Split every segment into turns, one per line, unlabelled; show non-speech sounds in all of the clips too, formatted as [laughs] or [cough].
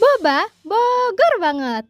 Boba, Bogor banget.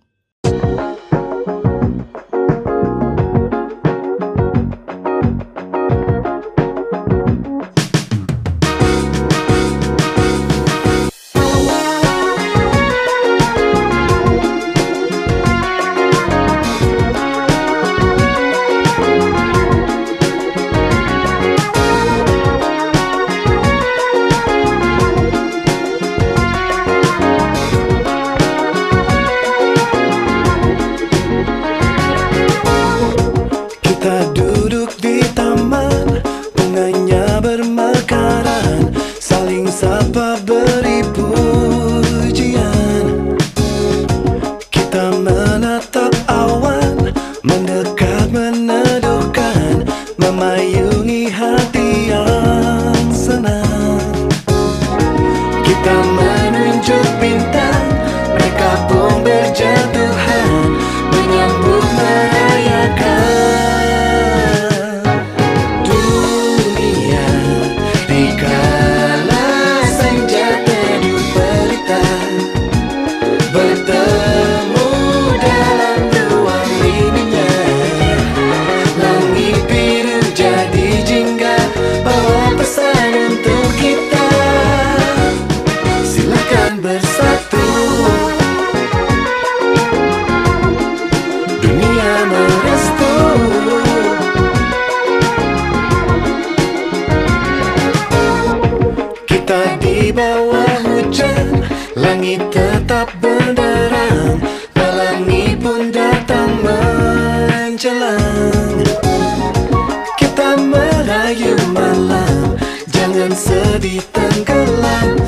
Kita merayu malam. Jangan sedih tenggelam.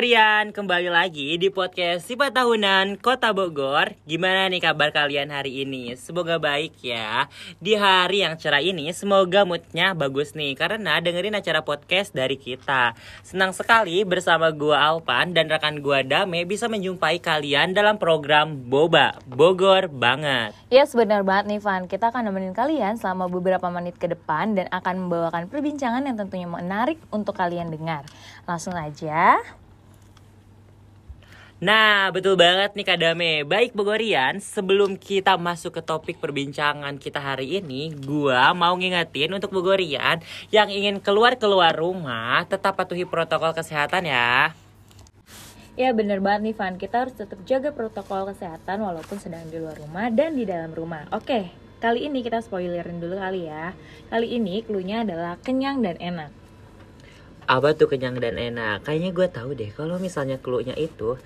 Bogorian, kembali lagi di podcast Sifat Tahunan Kota Bogor. Gimana nih kabar kalian hari ini? Semoga baik ya. Di hari yang cerah ini, semoga moodnya bagus nih karena dengerin acara podcast dari kita. Senang sekali bersama gua Alpan dan rekan gua Dame bisa menjumpai kalian dalam program Boba Bogor banget.
Yes, benar banget nih Van. Kita akan nemenin kalian selama beberapa menit ke depan dan akan membawakan perbincangan yang tentunya menarik untuk kalian dengar. Langsung aja.
Nah, betul banget nih Kak Dame. Baik Bogorian, sebelum kita masuk ke topik perbincangan kita hari ini, gua mau ngingetin untuk Bogorian yang ingin keluar-keluar rumah, tetap patuhi protokol kesehatan ya.
Ya bener banget nih Van, kita harus tetap jaga protokol kesehatan walaupun sedang di luar rumah dan di dalam rumah. Oke, kali ini kita spoilerin dulu kali ya. Kali ini cluenya adalah kenyang dan enak.
Apa tuh kenyang dan enak? Kayaknya gue tahu deh kalau misalnya clue-nya itu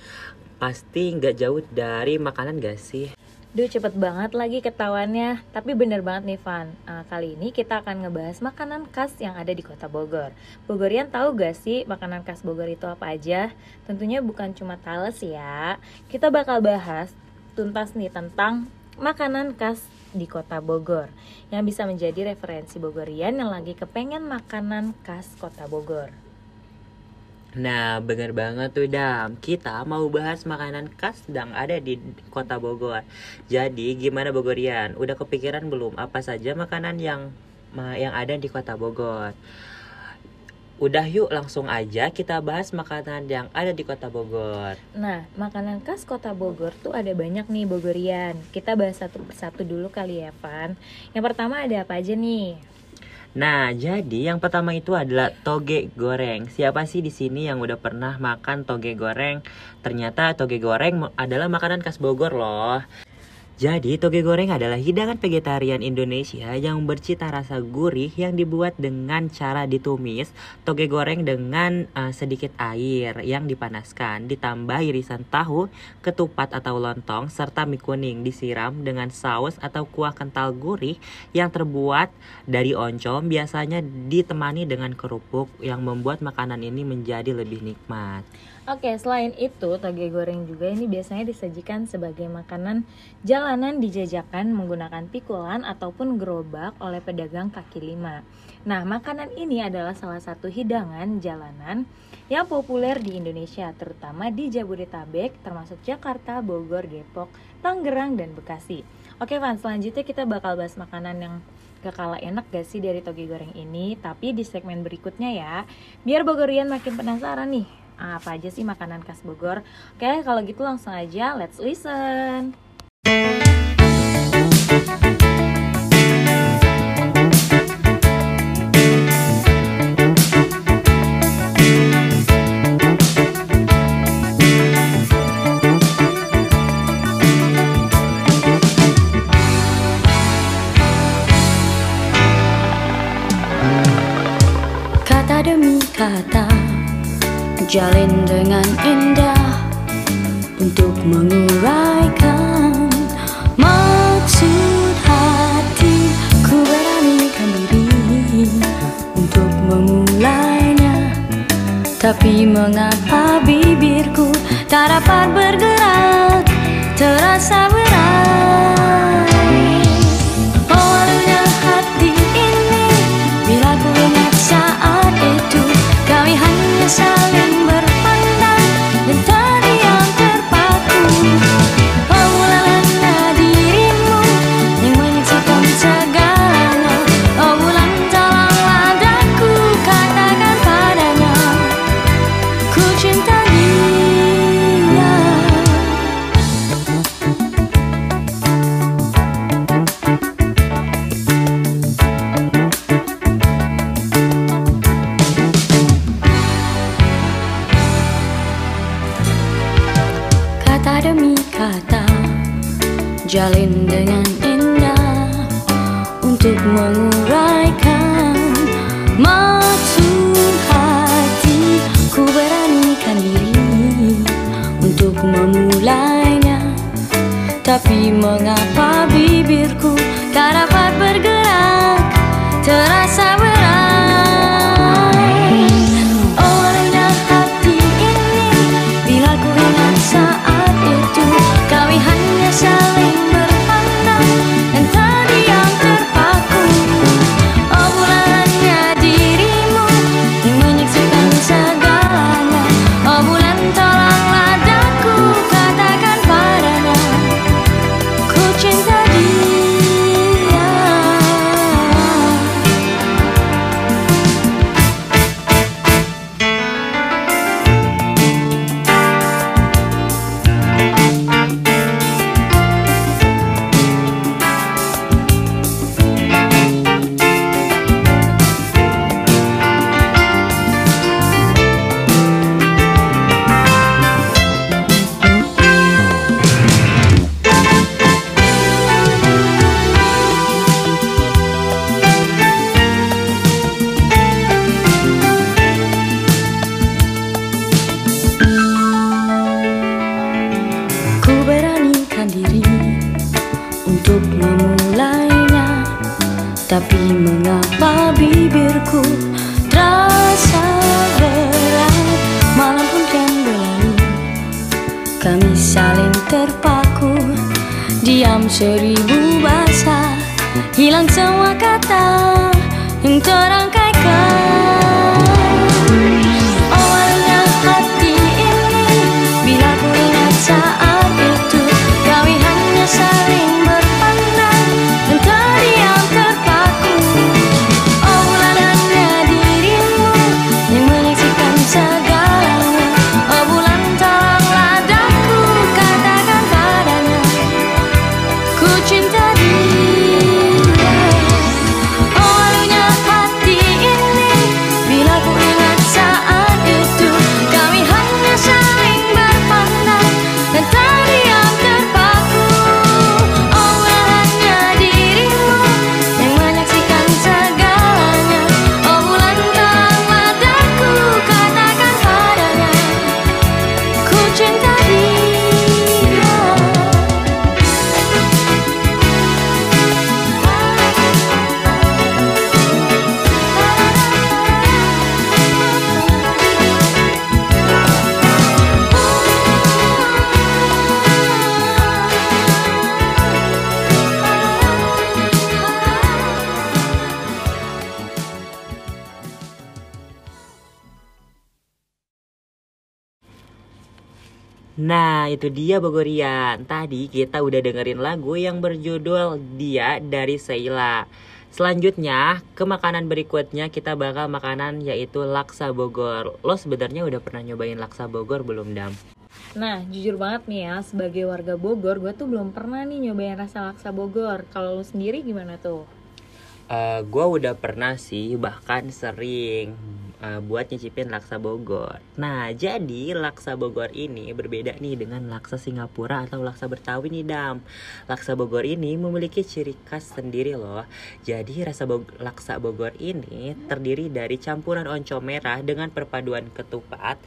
pasti nggak jauh dari makanan gak sih?
Duh cepet banget lagi ketahuannya Tapi bener banget nih Van Ah, Kali ini kita akan ngebahas makanan khas yang ada di kota Bogor Bogorian tahu gak sih makanan khas Bogor itu apa aja? Tentunya bukan cuma tales ya Kita bakal bahas tuntas nih tentang makanan khas di kota Bogor Yang bisa menjadi referensi Bogorian yang lagi kepengen makanan khas kota Bogor
Nah, bener banget tuh Dam. Kita mau bahas makanan khas yang ada di kota Bogor. Jadi, gimana Bogorian? Udah kepikiran belum apa saja makanan yang yang ada di kota Bogor? Udah yuk langsung aja kita bahas makanan yang ada di kota Bogor.
Nah, makanan khas kota Bogor tuh ada banyak nih Bogorian. Kita bahas satu persatu dulu kali ya, Van. Yang pertama ada apa aja nih?
Nah, jadi yang pertama itu adalah toge goreng. Siapa sih di sini yang udah pernah makan toge goreng? Ternyata toge goreng adalah makanan khas Bogor loh. Jadi, toge goreng adalah hidangan vegetarian Indonesia yang bercita rasa gurih yang dibuat dengan cara ditumis toge goreng dengan eh, sedikit air yang dipanaskan, ditambah irisan tahu, ketupat atau lontong, serta mie kuning disiram dengan saus atau kuah kental gurih yang terbuat dari oncom biasanya ditemani dengan kerupuk yang membuat makanan ini menjadi lebih nikmat.
Oke, selain itu, toge goreng juga ini biasanya disajikan sebagai makanan jalanan dijajakan menggunakan pikulan ataupun gerobak oleh pedagang kaki lima. Nah, makanan ini adalah salah satu hidangan jalanan yang populer di Indonesia, terutama di Jabodetabek, termasuk Jakarta, Bogor, Depok, Tangerang, dan Bekasi. Oke, Van, selanjutnya kita bakal bahas makanan yang gak kalah enak gak sih dari toge goreng ini, tapi di segmen berikutnya ya, biar Bogorian makin penasaran nih, apa aja sih makanan khas Bogor? Oke, kalau gitu langsung aja, let's listen.
mulainya. Tapi mengapa bibirku terasa berat? Malam pun kan berlalu Kami saling terpaku Diam seribu bahasa Hilang semua kata. Yang terang itu dia
Bogorian. Tadi kita udah dengerin lagu yang berjudul Dia dari Sheila. Selanjutnya, ke makanan berikutnya kita bakal makanan yaitu laksa Bogor. Lo sebenarnya udah pernah nyobain laksa Bogor belum, Dam?
Nah, jujur banget nih ya, sebagai warga Bogor, gue tuh belum pernah nih nyobain rasa laksa Bogor. Kalau lu sendiri gimana tuh?
Eh, gua udah pernah sih, bahkan sering eh, buat nyicipin laksa Bogor. Nah, jadi laksa Bogor ini berbeda nih dengan laksa Singapura atau laksa Betawi nih, Dam. Laksa Bogor ini memiliki ciri khas sendiri loh. Jadi rasa Bog- laksa Bogor ini terdiri dari campuran oncom merah dengan perpaduan ketupat,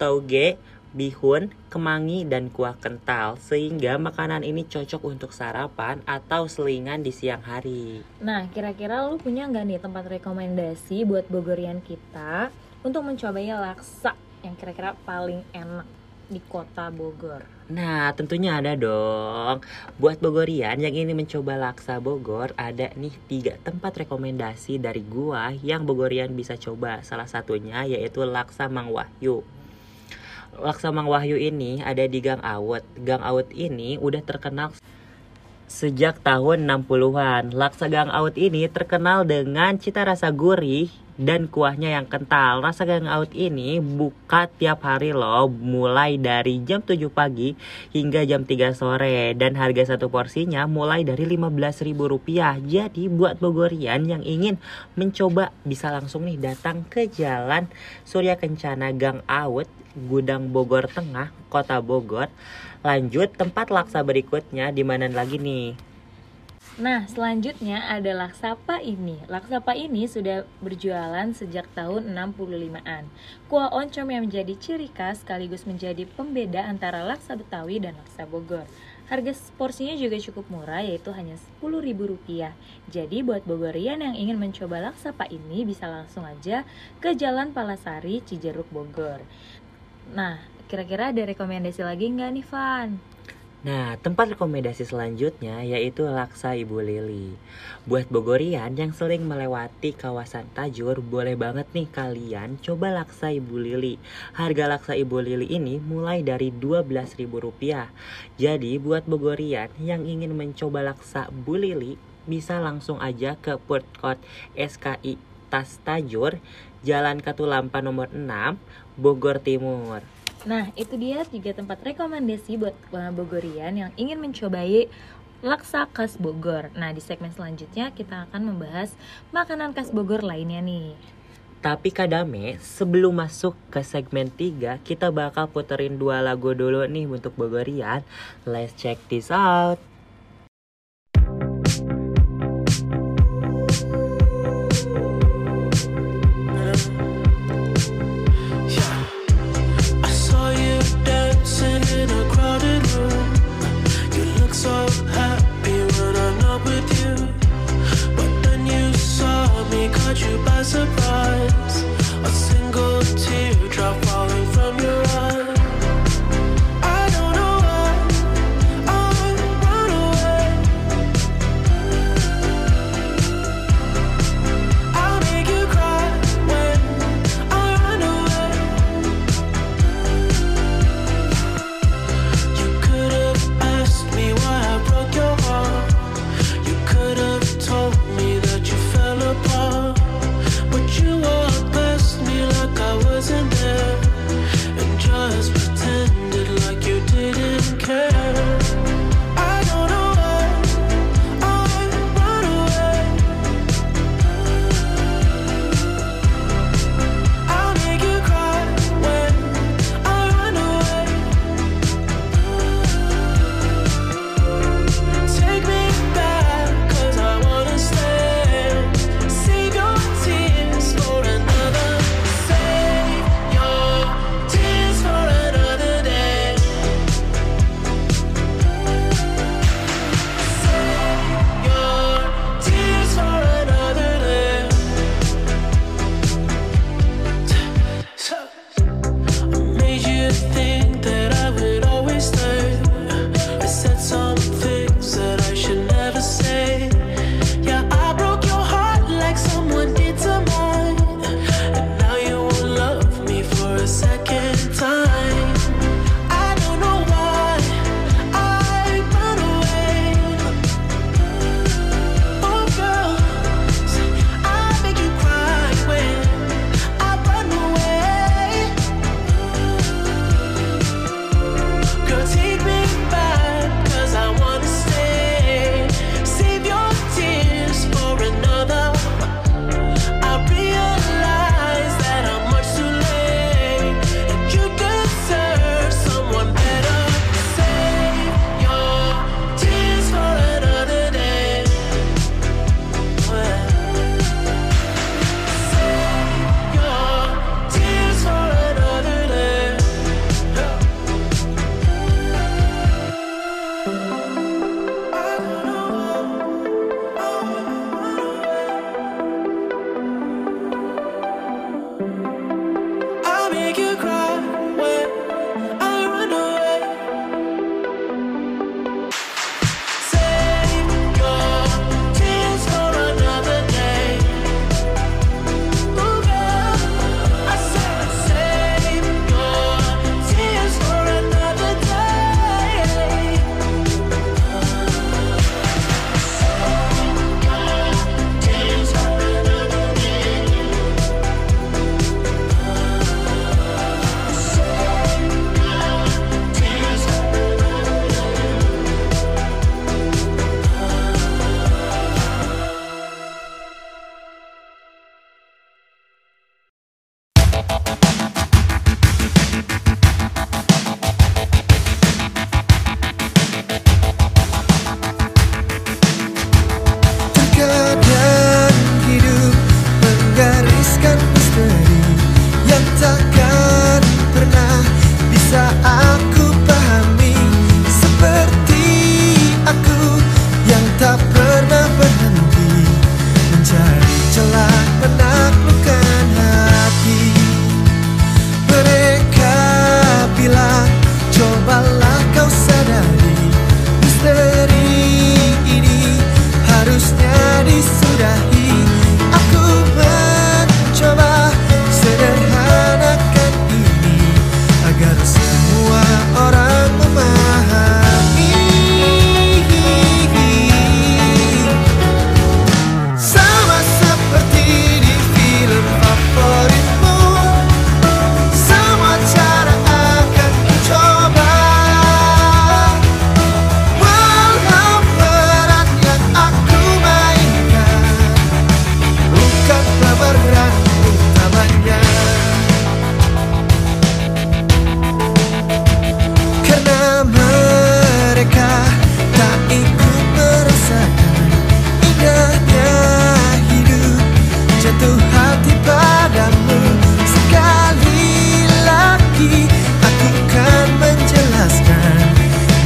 tauge, bihun, kemangi, dan kuah kental. Sehingga makanan ini cocok untuk sarapan atau selingan di siang hari.
Nah, kira-kira lu punya nggak nih tempat rekomendasi buat Bogorian kita untuk mencobai laksa yang kira-kira paling enak di kota Bogor?
Nah, tentunya ada dong. Buat Bogorian yang ingin mencoba laksa Bogor, ada nih tiga tempat rekomendasi dari gua yang Bogorian bisa coba. Salah satunya yaitu Laksa Mang Wahyu. Laksa Mang Wahyu ini ada di Gang Awet. Gang Awet ini udah terkenal sejak tahun 60-an. Laksa Gang Awet ini terkenal dengan cita rasa gurih dan kuahnya yang kental. Rasa Gang Awet ini buka tiap hari loh, mulai dari jam 7 pagi hingga jam 3 sore dan harga satu porsinya mulai dari Rp15.000. Jadi buat Bogorian yang ingin mencoba bisa langsung nih datang ke Jalan Surya Kencana Gang Awet, Gudang Bogor Tengah, Kota Bogor. Lanjut tempat laksa berikutnya di mana lagi nih?
Nah, selanjutnya ada Laksapa ini. Laksapa ini sudah berjualan sejak tahun 65-an. Kuah oncom yang menjadi ciri khas sekaligus menjadi pembeda antara laksa Betawi dan laksa Bogor. Harga porsinya juga cukup murah yaitu hanya Rp10.000. Jadi buat Bogorian yang ingin mencoba laksapa ini bisa langsung aja ke Jalan Palasari, Cijeruk, Bogor. Nah, kira-kira ada rekomendasi lagi nggak nih, Van?
Nah, tempat rekomendasi selanjutnya yaitu Laksa Ibu Lili. Buat Bogorian yang sering melewati kawasan Tajur, boleh banget nih kalian coba Laksa Ibu Lili. Harga Laksa Ibu Lili ini mulai dari Rp12.000. Jadi, buat Bogorian yang ingin mencoba Laksa Bu Lili, bisa langsung aja ke Food Court SKI Tas Tajur, Jalan Katulampa nomor 6, Bogor Timur.
Nah, itu dia tiga tempat rekomendasi buat uh, Bogorian yang ingin mencobai laksa khas Bogor. Nah, di segmen selanjutnya kita akan membahas makanan khas Bogor lainnya nih.
Tapi Kadame, sebelum masuk ke segmen 3, kita bakal puterin dua lagu dulu nih untuk Bogorian. Let's check this out.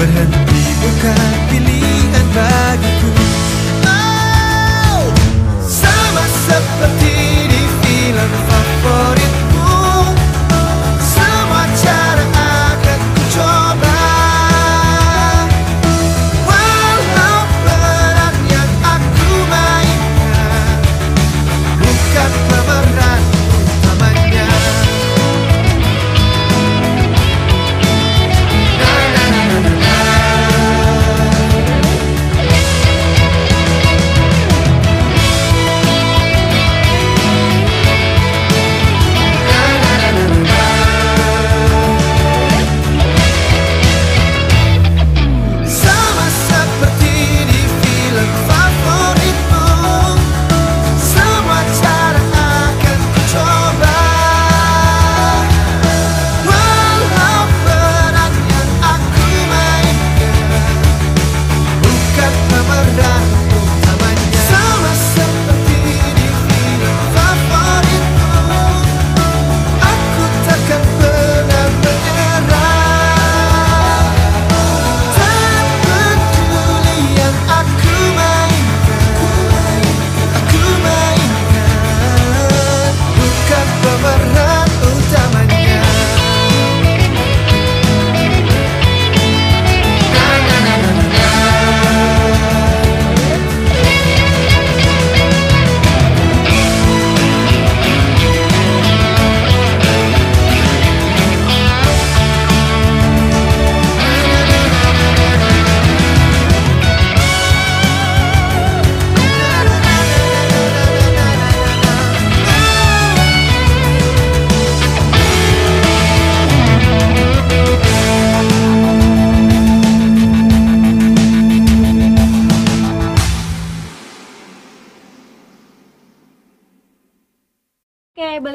overhead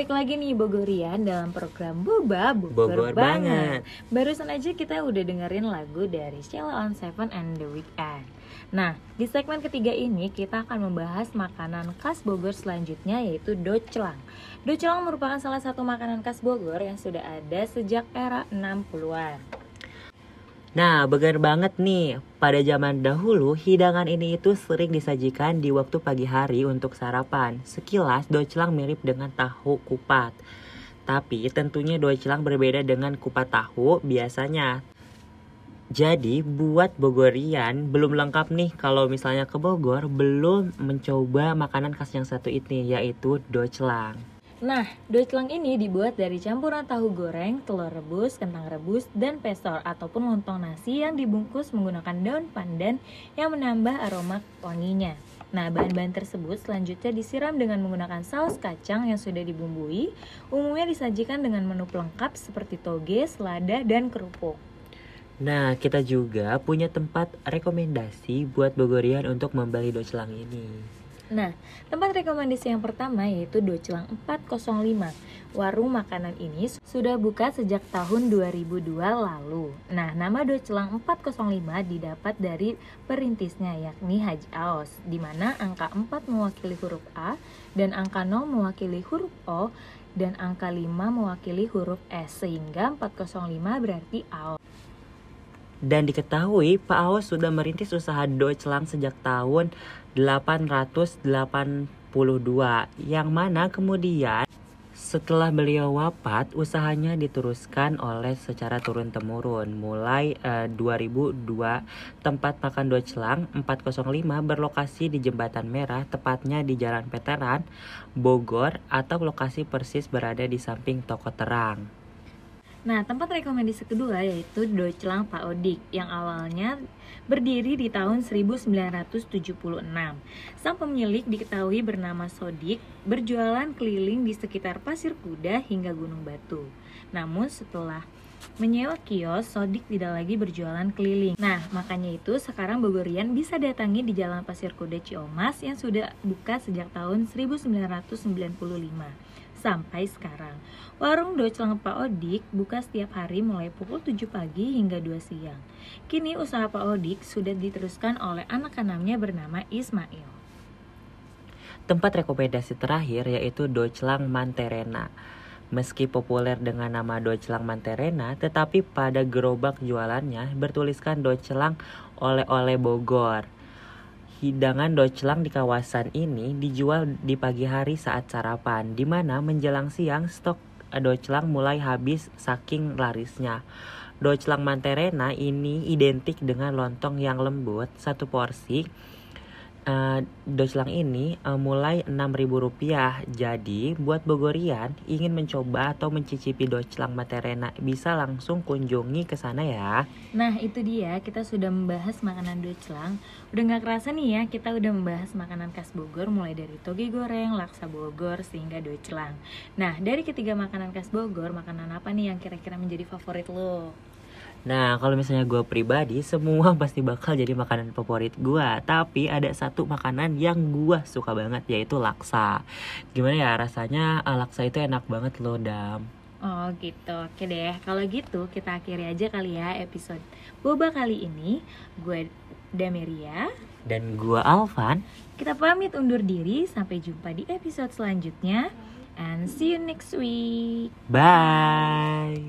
balik lagi nih Bogorian dalam program Boba Bogor,
Bogor banget.
Barusan aja kita udah dengerin lagu dari Sheila on Seven and the Weekend. Nah, di segmen ketiga ini kita akan membahas makanan khas Bogor selanjutnya yaitu docelang. Docelang merupakan salah satu makanan khas Bogor yang sudah ada sejak era 60-an.
Nah, begar banget nih. Pada zaman dahulu, hidangan ini itu sering disajikan di waktu pagi hari untuk sarapan. Sekilas, docelang mirip dengan tahu kupat. Tapi tentunya docelang berbeda dengan kupat tahu biasanya. Jadi buat Bogorian belum lengkap nih kalau misalnya ke Bogor belum mencoba makanan khas yang satu ini yaitu docelang.
Nah, docelang ini dibuat dari campuran tahu goreng, telur rebus, kentang rebus, dan pesor ataupun lontong nasi yang dibungkus menggunakan daun pandan yang menambah aroma wanginya. Nah, bahan-bahan tersebut selanjutnya disiram dengan menggunakan saus kacang yang sudah dibumbui. Umumnya disajikan dengan menu pelengkap seperti toge, selada, dan kerupuk.
Nah, kita juga punya tempat rekomendasi buat Bogorian untuk membeli docelang ini.
Nah, tempat rekomendasi yang pertama yaitu Docelang 405. Warung makanan ini sudah buka sejak tahun 2002 lalu. Nah, nama Docelang 405 didapat dari perintisnya yakni Haji Aos, di mana angka 4 mewakili huruf A dan angka 0 mewakili huruf O dan angka 5 mewakili huruf S sehingga 405 berarti Aos.
Dan diketahui Pak Aos sudah merintis usaha docelang sejak tahun 882 yang mana kemudian setelah beliau wafat usahanya diteruskan oleh secara turun temurun mulai eh, 2002 tempat makan docelang 405 berlokasi di Jembatan Merah tepatnya di Jalan Veteran Bogor atau lokasi persis berada di samping toko terang.
Nah, tempat rekomendasi kedua yaitu Docelang Pak Odik yang awalnya berdiri di tahun 1976. Sang pemilik diketahui bernama Sodik, berjualan keliling di sekitar Pasir Kuda hingga Gunung Batu. Namun setelah menyewa kios, Sodik tidak lagi berjualan keliling. Nah, makanya itu sekarang Bogorian bisa datangi di Jalan Pasir Kuda Ciomas yang sudah buka sejak tahun 1995 sampai sekarang. Warung Docelang Pak Odik buka setiap hari mulai pukul 7 pagi hingga 2 siang. Kini usaha Pak Odik sudah diteruskan oleh anak-anaknya bernama Ismail.
Tempat rekomendasi terakhir yaitu Docelang Manterena. Meski populer dengan nama Docelang Manterena, tetapi pada gerobak jualannya bertuliskan Docelang oleh-oleh Bogor. Hidangan docelang di kawasan ini dijual di pagi hari saat sarapan, di mana menjelang siang stok docelang mulai habis saking larisnya. Docelang Manterena ini identik dengan lontong yang lembut, satu porsi. Eh, docelang ini eh, mulai Rp6.000. Jadi, buat Bogorian ingin mencoba atau mencicipi docelang Manterena bisa langsung kunjungi ke sana ya.
Nah itu dia kita sudah membahas makanan docelang Udah gak kerasa nih ya kita udah membahas makanan khas Bogor Mulai dari toge goreng, laksa Bogor, sehingga docelang Nah dari ketiga makanan khas Bogor Makanan apa nih yang kira-kira menjadi favorit lo?
Nah, kalau misalnya gue pribadi, semua [laughs] pasti bakal jadi makanan favorit gue. Tapi ada satu makanan yang gue suka banget, yaitu laksa. Gimana ya rasanya? ah, Laksa itu enak banget loh, Dam.
Oh gitu, oke deh Kalau gitu kita akhiri aja kali ya episode Boba kali ini Gue Dameria
Dan gue Alvan.
Kita pamit undur diri Sampai jumpa di episode selanjutnya And see you next week
Bye.